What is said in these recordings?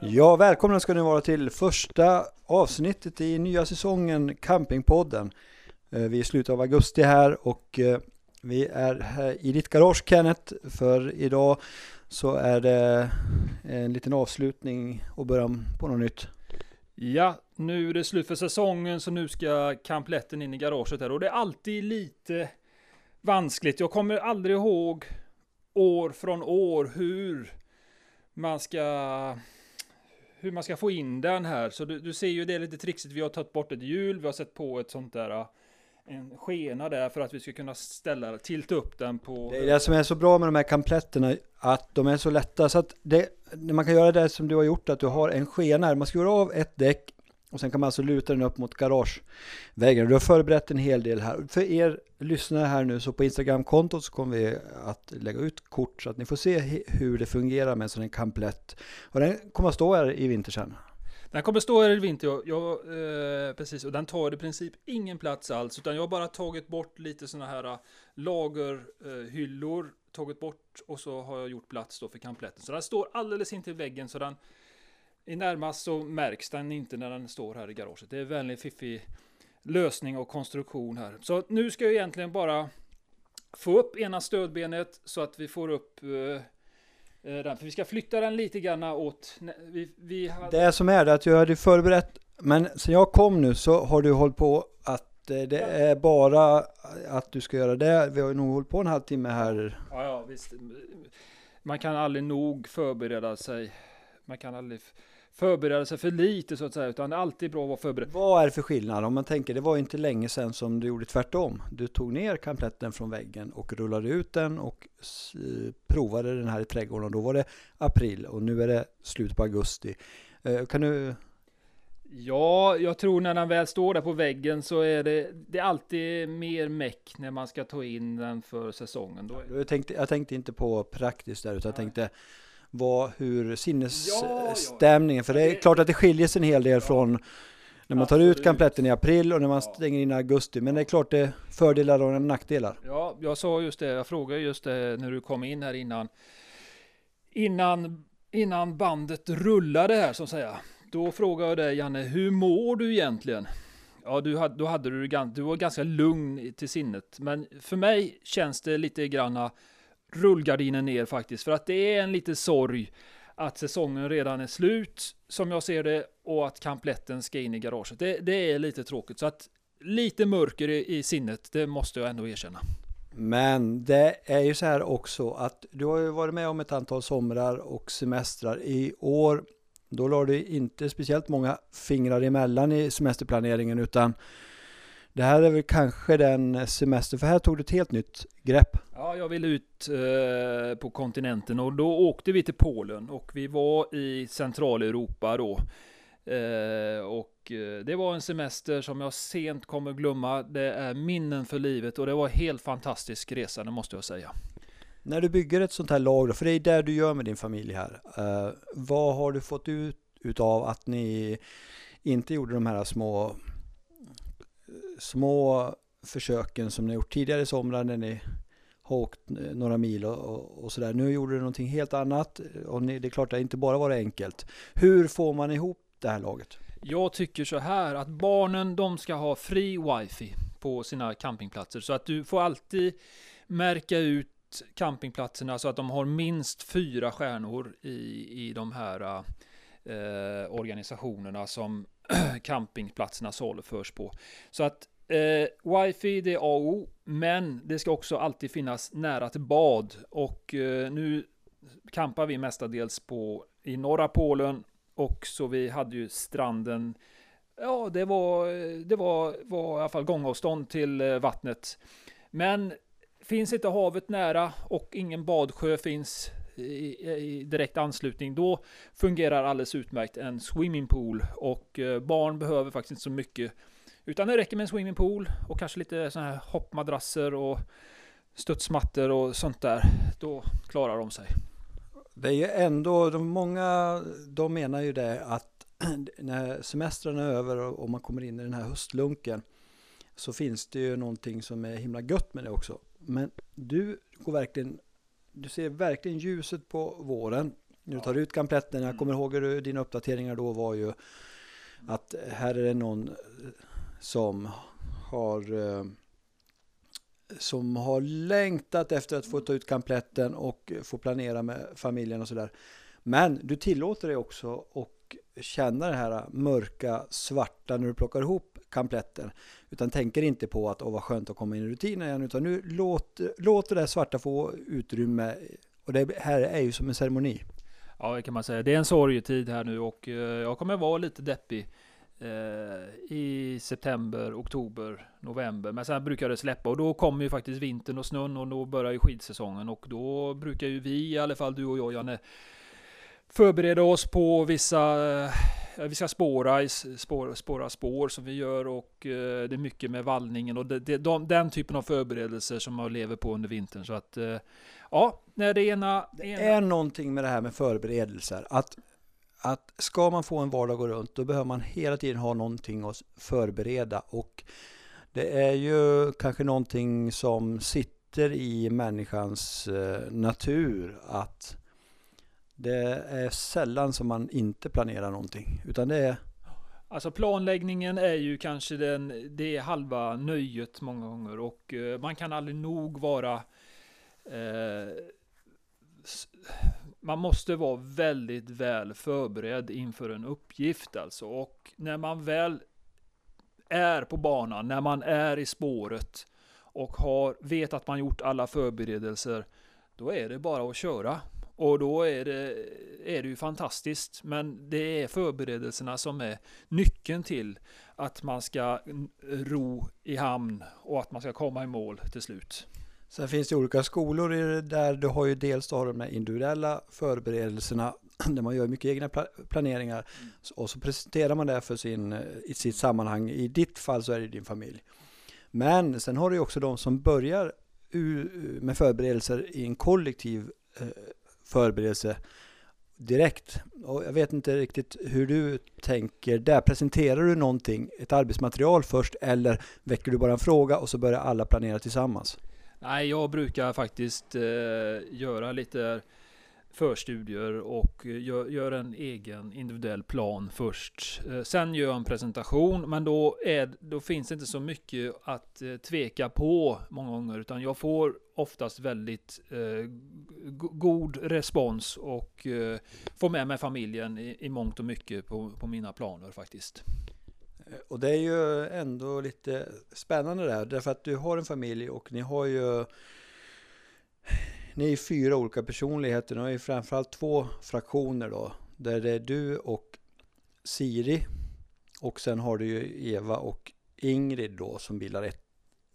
Ja, välkomna ska ni vara till första avsnittet i nya säsongen Campingpodden. Eh, vi är i slutet av augusti här och eh, vi är här i ditt garage Kenneth för idag så är det en liten avslutning och början på något nytt. Ja, nu är det slut för säsongen så nu ska kampletten in i garaget här och det är alltid lite vanskligt. Jag kommer aldrig ihåg år från år hur man ska hur man ska få in den här. Så du, du ser ju det är lite trixigt. Vi har tagit bort ett hjul, vi har sett på ett sånt där äh, en skena där för att vi ska kunna ställa, tilta upp den på... Det är det som är så bra med de här kampletterna, att de är så lätta så att det, man kan göra det som du har gjort, att du har en skena här. Man skruvar av ett däck och sen kan man alltså luta den upp mot garageväggen. Du har förberett en hel del här. För er lyssnare här nu så på Instagram-kontot så kommer vi att lägga ut kort så att ni får se hur det fungerar med en sån här kamplett. Och den kommer att stå här i vinter sen. Den kommer stå här i vinter, ja. jag eh, precis, och den tar i princip ingen plats alls, utan jag har bara tagit bort lite sådana här lagerhyllor, eh, eh tagit bort och så har jag gjort plats då för kampletten. Så den står alldeles intill väggen, så den i närmast så märks den inte när den står här i garaget. Det är väldigt fiffig lösning och konstruktion här. Så nu ska jag egentligen bara få upp ena stödbenet så att vi får upp uh, den. För vi ska flytta den lite grann åt... Vi, vi hade... Det som är det att jag hade förberett, men sen jag kom nu så har du hållit på att eh, det är bara att du ska göra det. Vi har nog hållit på en halvtimme här. Ja, ja, visst. Man kan aldrig nog förbereda sig. Man kan aldrig förbereda sig för lite så att säga, utan det är alltid bra att vara förberedd. Vad är det för skillnad? Om man tänker, det var inte länge sedan som du gjorde tvärtom. Du tog ner kampletten från väggen och rullade ut den och provade den här i trädgården och då var det april och nu är det slut på augusti. Eh, kan du Ja, jag tror när den väl står där på väggen så är det, det är alltid mer meck när man ska ta in den för säsongen. Då jag, tänkte, jag tänkte inte på praktiskt där, utan jag tänkte vad, hur sinnesstämningen, för det är klart att det skiljer sig en hel del från när man tar ut kampletten i april och när man stänger in i augusti. Men det är klart det är fördelar och nackdelar. Ja, jag sa just det, jag frågade just det när du kom in här innan. Innan, innan bandet rullade här så att säga. Då frågade jag dig Janne, hur mår du egentligen? Ja, du hade, då hade du, du var ganska lugn till sinnet. Men för mig känns det lite granna rullgardinen ner faktiskt. För att det är en liten sorg att säsongen redan är slut, som jag ser det, och att kampletten ska in i garaget. Det, det är lite tråkigt. Så att lite mörker i, i sinnet, det måste jag ändå erkänna. Men det är ju så här också att du har ju varit med om ett antal somrar och semestrar. I år, då la du inte speciellt många fingrar emellan i semesterplaneringen utan det här är väl kanske den semester, för här tog du ett helt nytt grepp. Ja, jag ville ut eh, på kontinenten och då åkte vi till Polen och vi var i Centraleuropa då. Eh, och eh, det var en semester som jag sent kommer glömma. Det är minnen för livet och det var en helt fantastisk resa, det måste jag säga. När du bygger ett sånt här lag då, för det är det du gör med din familj här. Eh, vad har du fått ut utav att ni inte gjorde de här små små försöken som ni gjort tidigare i somrar när ni har åkt eh, några mil och, och, och sådär. Nu gjorde du någonting helt annat eh, och ni, det är klart att det inte bara var enkelt. Hur får man ihop det här laget? Jag tycker så här att barnen de ska ha fri wifi på sina campingplatser så att du får alltid märka ut campingplatserna så att de har minst fyra stjärnor i, i de här eh, organisationerna som campingplatserna saluförs på. Så att eh, wifi det är A och O, men det ska också alltid finnas nära till bad och eh, nu campar vi mestadels på i norra Polen och så vi hade ju stranden Ja, det var, det var, var i alla fall gångavstånd till eh, vattnet. Men finns inte havet nära och ingen badsjö finns i, i direkt anslutning, då fungerar alldeles utmärkt en swimmingpool och eh, barn behöver faktiskt inte så mycket utan det räcker med en swimmingpool och kanske lite sådana här hoppmadrasser och studsmattor och sånt där. Då klarar de sig. Det är ju ändå, de många de menar ju det att när semestrarna är över och man kommer in i den här höstlunken så finns det ju någonting som är himla gött med det också. Men du går verkligen du ser verkligen ljuset på våren. När du tar ut kampletten, jag kommer ihåg hur dina uppdateringar då var ju att här är det någon som har eh, som har längtat efter att få ta ut kampletten och få planera med familjen och sådär. Men du tillåter dig också att känna det här mörka, svarta när du plockar ihop kampletten. Utan tänker inte på att åh vad skönt att komma in i rutinen igen, utan nu låter, låt det svarta få utrymme. Och det här är ju som en ceremoni. Ja, det kan man säga. Det är en sorgetid här nu och eh, jag kommer vara lite deppig eh, i september, oktober, november. Men sen brukar det släppa och då kommer ju faktiskt vintern och snön och då börjar ju skidsäsongen och då brukar ju vi, i alla fall du och jag Janne, förbereda oss på vissa eh, vi ska spåra, spår, spåra spår som vi gör och eh, det är mycket med vallningen och det, det, de, den typen av förberedelser som man lever på under vintern. Så att eh, ja, när det ena... Det är någonting med det här med förberedelser. Att, att ska man få en vardag att gå runt, då behöver man hela tiden ha någonting att förbereda. Och det är ju kanske någonting som sitter i människans natur att det är sällan som man inte planerar någonting, utan det är Alltså planläggningen är ju kanske den, det är halva nöjet många gånger och eh, man kan aldrig nog vara Eh, man måste vara väldigt väl förberedd inför en uppgift alltså och när man väl är på banan, när man är i spåret och har, vet att man gjort alla förberedelser, då är det bara att köra. Och då är det, är det ju fantastiskt. Men det är förberedelserna som är nyckeln till att man ska ro i hamn och att man ska komma i mål till slut. Sen finns det olika skolor där du har ju dels då de individuella förberedelserna där man gör mycket egna planeringar mm. och så presenterar man det för sin, i sitt sammanhang. I ditt fall så är det din familj. Men sen har du också de som börjar med förberedelser i en kollektiv eh, förberedelse direkt. Och jag vet inte riktigt hur du tänker där. Presenterar du någonting, ett arbetsmaterial först eller väcker du bara en fråga och så börjar alla planera tillsammans? Nej, jag brukar faktiskt eh, göra lite förstudier och eh, gör, gör, en egen individuell plan först. Eh, sen gör jag en presentation, men då, är, då finns det inte så mycket att eh, tveka på många gånger, utan jag får oftast väldigt eh, god respons och eh, får med mig familjen i, i mångt och mycket på, på mina planer faktiskt. Och det är ju ändå lite spännande där, därför att du har en familj och ni har ju ni är fyra olika personligheter, ni har ju framförallt två fraktioner då. Där det är du och Siri. Och sen har du ju Eva och Ingrid då som bildar ett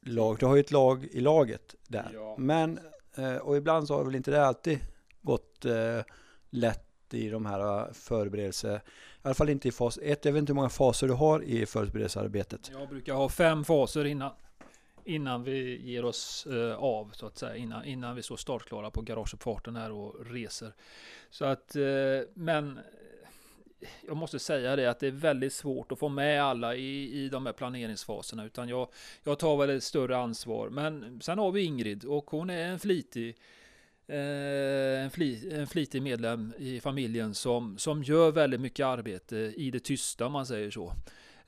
lag. Du har ju ett lag i laget där. Ja. Men, eh, och ibland så har väl inte det alltid gått eh, lätt i de här förberedelser. I alla fall inte i fas 1. Jag vet inte hur många faser du har i förberedelsearbetet. Jag brukar ha fem faser innan innan vi ger oss eh, av så att säga innan, innan vi står startklara på garageuppfarten här och reser. Så att eh, men eh, jag måste säga det att det är väldigt svårt att få med alla i, i de här planeringsfaserna utan jag, jag tar väl ett större ansvar. Men sen har vi Ingrid och hon är en flitig eh, en, fli, en flitig medlem i familjen som, som gör väldigt mycket arbete i det tysta om man säger så.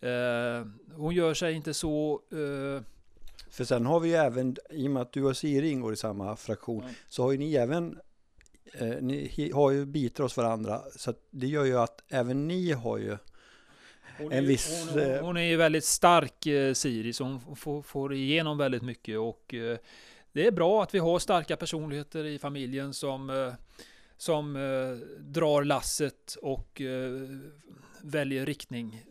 Eh, hon gör sig inte så eh, för sen har vi ju även, i och med att du och Siri ingår i samma fraktion, mm. så har ju ni även eh, ni har ju bitar hos varandra. Så det gör ju att även ni har ju hon en viss... Hon, hon, hon, är ju väldigt stark eh, Siri, så hon får, får igenom väldigt mycket. Och eh, det är bra att vi har starka personligheter i familjen som, eh, som eh, drar lasset och eh, väljer riktning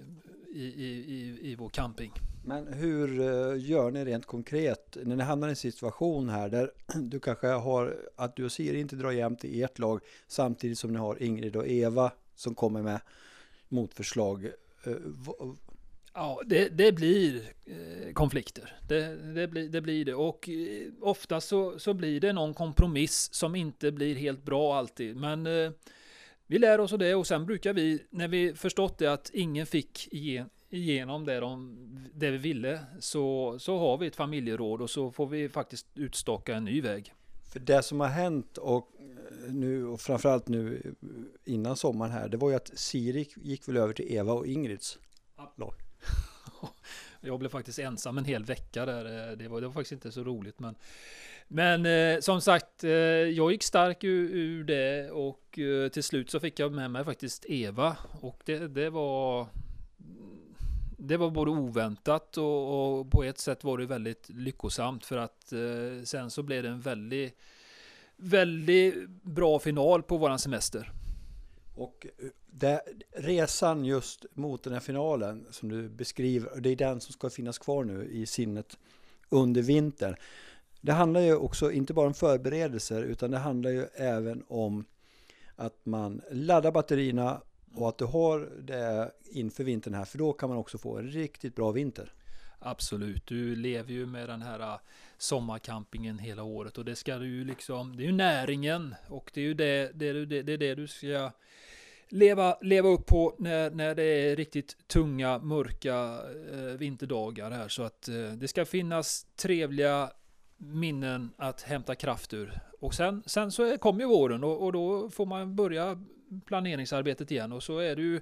i, i, i, i vår camping. Men hur eh, gör ni rent konkret när ni hamnar i en situation här där du kanske har att du och Siri inte drar jämnt i ert lag samtidigt som ni har Ingrid och Eva som kommer med motförslag. Eh, ja, det, det blir eh, konflikter. Det, det, blir, det blir det. Och ofta så, så blir det någon kompromiss som inte blir helt bra alltid. Men vi lär oss av det och sen brukar vi, när vi förstått det att ingen fick igen, igenom det, de, det vi ville så, så har vi ett familjeråd och så får vi faktiskt utstaka en ny väg. För det som har hänt och eh, nu och framförallt nu innan sommaren här, det var ju att Siri gick väl över till Eva och Ingrids lag. Jag blev faktiskt ensam en hel vecka där. Det var, det var faktiskt inte så roligt. Men, men eh, som sagt, eh, jag gick stark ur, ur, det och eh, till slut så fick jag med mig faktiskt Eva. Och det, det var det var både oväntat och, och, på ett sätt var det väldigt lyckosamt för att eh, sen så blev det en väldigt, väldigt bra final på våran semester. Och eh, det, resan just mot den här finalen som du beskriver, det är den som ska finnas kvar nu i sinnet under vintern. Det handlar ju också inte bara om förberedelser utan det handlar ju även om att man laddar batterierna och att du har det inför vintern här, för då kan man också få en riktigt bra vinter. Absolut, du lever ju med den här äh, sommarcampingen hela året och det ska du ju liksom, det är ju näringen och det är ju det, det, det, det, det du ska leva, leva upp på när, när det är riktigt tunga, mörka eh, vinterdagar här. Så att eh, det ska finnas trevliga minnen att hämta kraft ur. Och sen, sen så kommer ju våren och, och då får man börja planeringsarbetet igen och så är det ju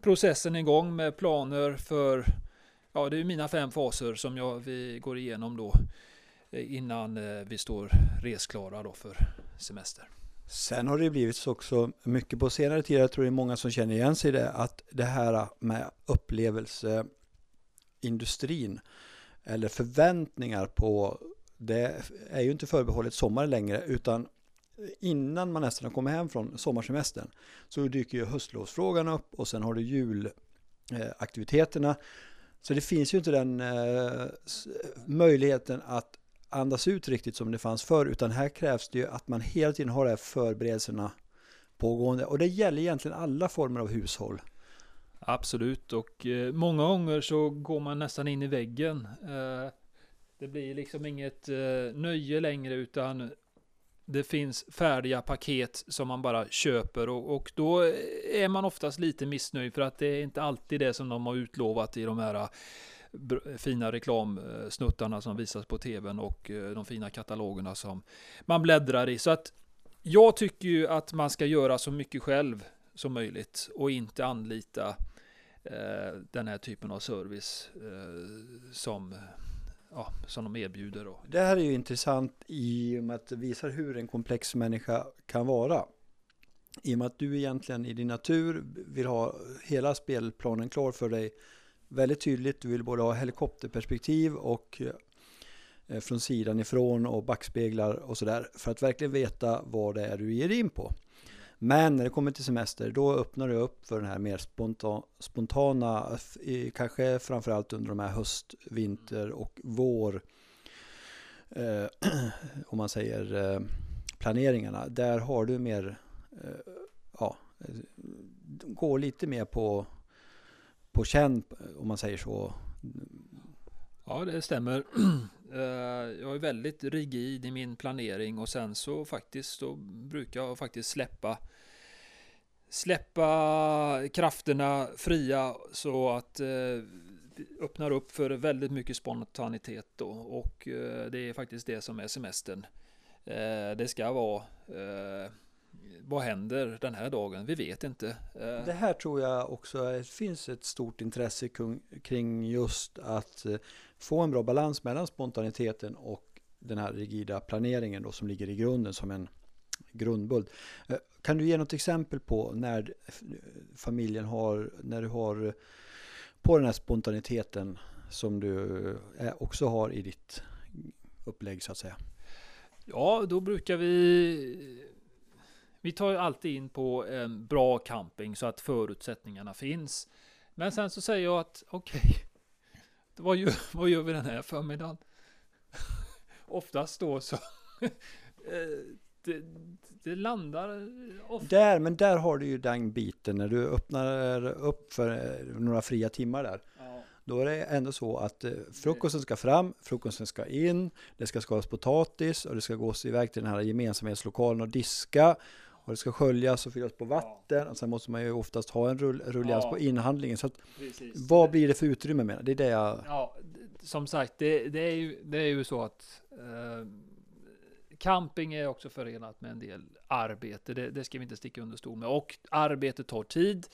processen igång med planer för Ja, det är mina fem faser som jag, vi går igenom då eh, innan eh, vi står resklara då för semester. Sen har det blivit så också mycket på senare tid, jag tror det är många som känner igen sig i det, att det här med upplevelseindustrin eller förväntningar på det är ju inte förbehållet sommaren längre utan innan man nästan har kommit hem från sommarsemestern så dyker ju höstlovsfrågan upp och sen har du julaktiviteterna. Så det finns ju inte den eh, möjligheten att andas ut riktigt som det fanns förr utan här krävs det ju att man hela tiden har de här förberedelserna pågående och det gäller egentligen alla former av hushåll. Absolut och eh, många gånger så går man nästan in i väggen. Eh, det blir liksom inget nöje längre utan det finns färdiga paket som man bara köper och, och, då är man oftast lite missnöjd för att det är inte alltid det som de har utlovat i de här eh, fina reklamsnuttarna som visas på tvn och eh, de fina katalogerna som man bläddrar i. Så att jag tycker ju att man ska göra så mycket själv som möjligt och inte anlita eh, den här typen av service eh, som ja, som de erbjuder. Då. Det här är ju intressant i och med att det visar hur en komplex människa kan vara. I och med att du egentligen i din natur vill ha hela spelplanen klar för dig väldigt tydligt. Du vill både ha helikopterperspektiv och eh, från sidan ifrån och backspeglar och sådär för att verkligen veta vad det är du ger in på. Men när det kommer till semester, då öppnar det upp för den här mer spontan, spontana, kanske framförallt under de här höst, vinter och vår, eh, om man säger eh, planeringarna. Där har du mer, eh, ja, går lite mer på, på känn, om man säger så. Ja, det stämmer. Eh, jag är väldigt rigid i min planering och sen så faktiskt så brukar jag faktiskt släppa släppa krafterna fria så att eh, öppnar upp för väldigt mycket spontanitet då och eh, det är faktiskt det som är semestern. Eh, det ska vara eh, vad händer den här dagen? Vi vet inte. Eh. Det här tror jag också finns ett stort intresse kring just att eh, få en bra balans mellan spontaniteten och den här rigida planeringen då som ligger i grunden som en grundbult. Eh, kan du ge något exempel på när familjen har, när du har på den här spontaniteten som du eh, också har i ditt upplägg så att säga? Ja, då brukar vi vi tar ju alltid in på en bra camping så att förutsättningarna finns. Men sen så säger jag att okej, okay, vad, gör, vad gör vi den här förmiddagen? Oftast då så eh, det, det, landar ofta. Där, men där har du ju den biten när du öppnar upp för eh, några fria timmar där. Ja. Då är det ändå så att eh, frukosten ska fram, frukosten ska in, det ska skalas potatis och det ska gås iväg till den här gemensamhetslokalen och diska och det ska sköljas och fyllas på vatten ja. och sen måste man ju oftast ha en rull, rullians ja. på inhandlingen. Så att, vad blir det för utrymme med det? är det jag... Ja, som sagt, det, det, är, ju, det är ju så att eh, camping är också förenat med en del arbete. Det, det ska vi inte sticka under stol med. Och arbete tar tid.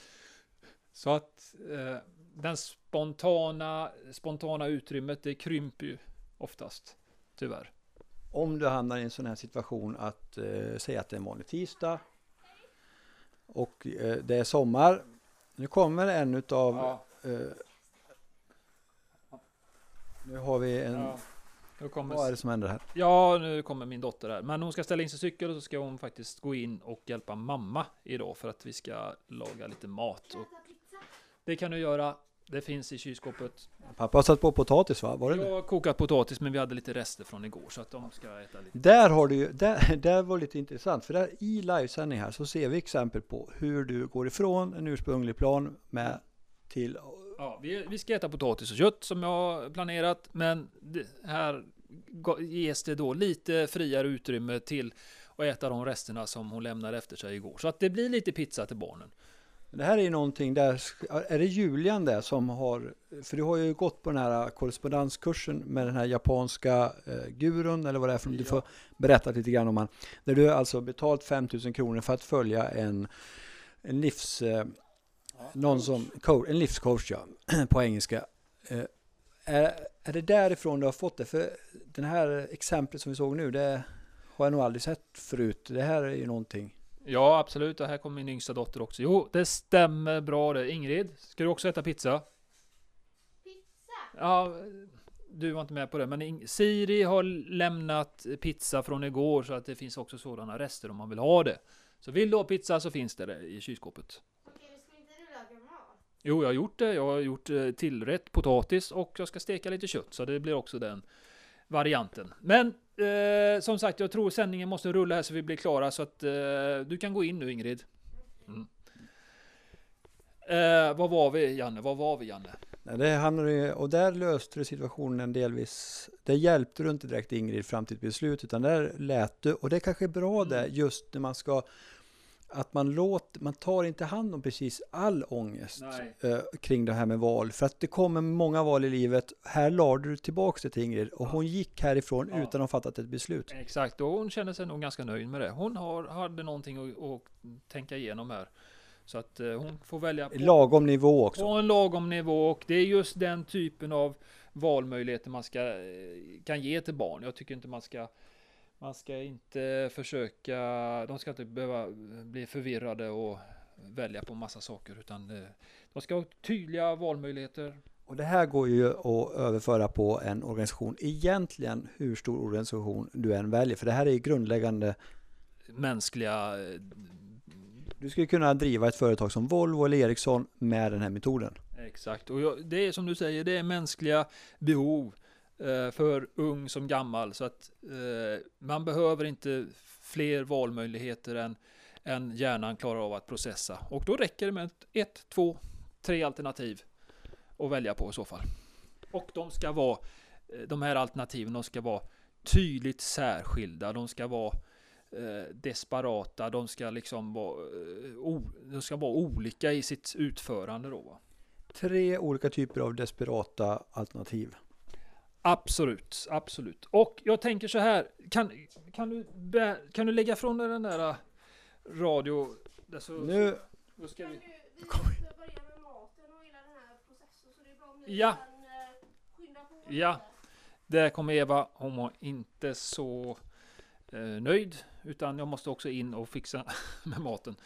Så att eh, den spontana, spontana utrymmet, det krymper ju oftast. Tyvärr. Om du hamnar i en sån här situation att eh, säga att det är en vanlig tisdag och eh, det är sommar. Nu kommer en utav Ja, eh, Nu har vi en ja. Nu kommer Vad är det som händer här? Ja, nu kommer min dotter här. Men hon ska ställa in sin cykel och så ska hon faktiskt gå in och hjälpa mamma idag för att vi ska laga lite mat. Och det kan du göra. Det finns i kylskåpet. Pappa har satt på potatis va? Var det Jag har kokat potatis men vi hade lite rester från igår så att de ska äta lite. Där har du ju, där, där var lite intressant för där i livesändning här så ser vi exempel på hur du går ifrån en ursprunglig plan med till Ja, vi, vi ska äta potatis och kött som jag har planerat men här ges det då lite friare utrymme till att äta de resterna som hon lämnade efter sig igår. Så att det blir lite pizza till barnen. Det här är ju någonting där, är det Julian där som har, för du har ju gått på den här korrespondenskursen med den här japanska eh, gurun eller vad det är för du Ja. får berätta lite grann om han. Där du har alltså betalt 5000 kronor för att följa en, en livs, eh, någon som, coach, en livscoach ja, på engelska. Eh, är, är det därifrån du har fått det? För den här exemplet som vi såg nu, det har jag nog aldrig sett förut. Det här är ju någonting. Ja, absolut. Och här kommer min yngsta dotter också. Jo, det stämmer bra det. Ingrid, ska du också äta pizza? Pizza? Ja, du var inte med på det, men Siri har lämnat pizza från igår så att det finns också sådana rester om man vill ha det. Så vill du ha pizza så finns det där i kylskåpet. Okej, då ska inte du laga mat? Jo, jag har gjort det. Jag har gjort eh, tillrätt potatis och jag ska steka lite kött, så det blir också den varianten. Men eh, som sagt, jag tror sändningen måste rulla här så vi blir klara, så att eh, du kan gå in nu Ingrid. Mm. Eh, vad var vi Janne? Vad var vi Janne? Nej, det ju, och där löste du situationen delvis. Det hjälpte du inte direkt Ingrid fram till ett beslut, utan där lät du, och det kanske är bra Mm. det, just när man ska, att man låter, man tar inte hand om precis all ångest eh, kring det här med val, för att det kommer många val i livet. Här lade du tillbaka det till Ingrid, och hon gick härifrån Ja. utan att ha fattat ett beslut. Exakt, och hon känner sig nog ganska nöjd med det. Hon har, hade någonting att, att tänka igenom här. Så att eh, hon får välja på, Lagom nivå också. på en lagom nivå och det är just den typen av valmöjligheter man ska, eh, kan ge till barn. Jag tycker inte man ska man ska inte försöka, de ska inte behöva bli förvirrade och välja på massa saker utan eh, de ska ha tydliga valmöjligheter. Och det här går ju att överföra på en organisation, egentligen hur stor organisation du än väljer, för det här är ju grundläggande Mänskliga eh, Du skulle kunna driva ett företag som Volvo eller Ericsson med den här metoden. Exakt, och det är som du säger, det är mänskliga behov eh, Eh, för ung som gammal. Så att eh, man behöver inte fler valmöjligheter än, än hjärnan klarar av att processa. Och då räcker det med ett, två, tre alternativ att välja på i så fall. Och de ska vara, eh, de här alternativen, de ska vara tydligt särskilda. De ska vara eh, desperata, de ska liksom vara, eh, o, de ska vara olika i sitt utförande då. Va? Tre olika typer av desperata alternativ. Absolut, absolut. Och jag tänker så här, kan, kan, du, kan du lägga från dig den där äh, radio... där Så, Nu, så ska Kan vi, du, vi måste börja med maten och hela den här processen så det är bra om ni Ja. kan eh, skynda på Ja. där kommer Eva, hon var inte så eh, nöjd, utan jag måste också in och fixa med maten.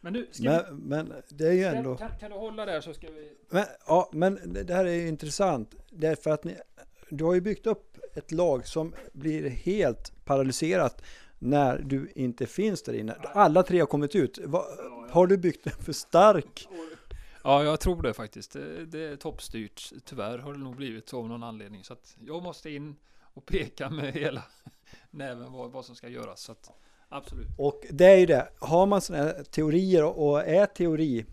Men nu, ska men, men det är ju vi, ändå... kan, kan du hålla där så ska vi... Men, ja, men det det här är ju intressant. Därför att ni, du har ju byggt upp ett lag som blir helt paralyserat när du inte finns där inne. Alla tre har kommit ut. Va, har du byggt en för stark? Ja, jag tror det faktiskt. Det, det är toppstyrt. Tyvärr har det nog blivit så av någon anledning. Så att jag måste in och peka med hela näven vad, vad som ska göras. Så att, absolut. Och det är ju det. Har man sådana här teorier och- och är teori,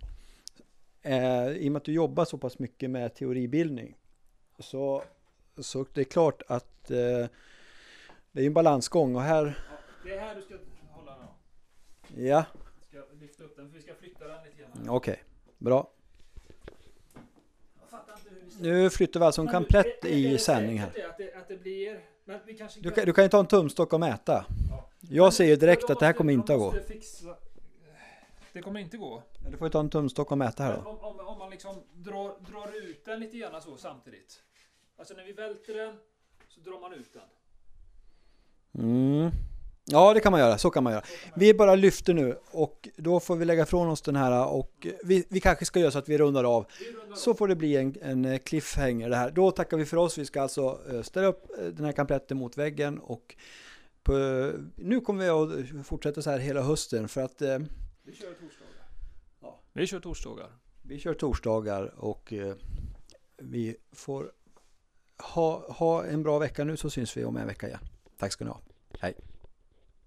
eh, i och med att du jobbar så pass mycket med teoribildning, så, så det är klart att eh, det är en balansgång och här, det är här du ska hålla den. då. ja, Ska lyfta upp den, för vi ska flytta den lite grann. okej, bra. Vi ska... Nu flyttar vi alltså en Men du, komplett är- är i sändning här. Du kan, du kan ju ta en tumstock och mäta. Ja, Jag ser ju direkt att det här kommer inte att gå. Det kommer inte gå. Du får ju ta en tumstock och mäta här då. om, om, om man liksom drar, drar ut den lite grann så samtidigt. Alltså när vi välter den så drar man ut den. Mm. Ja, det kan man göra. Så kan man göra. Vi bara lyfter nu och då får vi lägga ifrån oss den här och vi, vi kanske ska göra så att vi rundar av. Vi rundar Så får det bli en, en eh, cliffhanger det här. Då tackar vi för oss. Vi ska alltså eh, ställa upp eh, den här kampletten mot väggen och på, nu kommer vi att fortsätta så här hela hösten för att eh, Vi kör torsdagar. Ja. Vi kör torsdagar. vi kör torsdagar och eh, vi får ha, ha en bra vecka nu så syns vi om en vecka igen. Tack ska ni ha. Hej.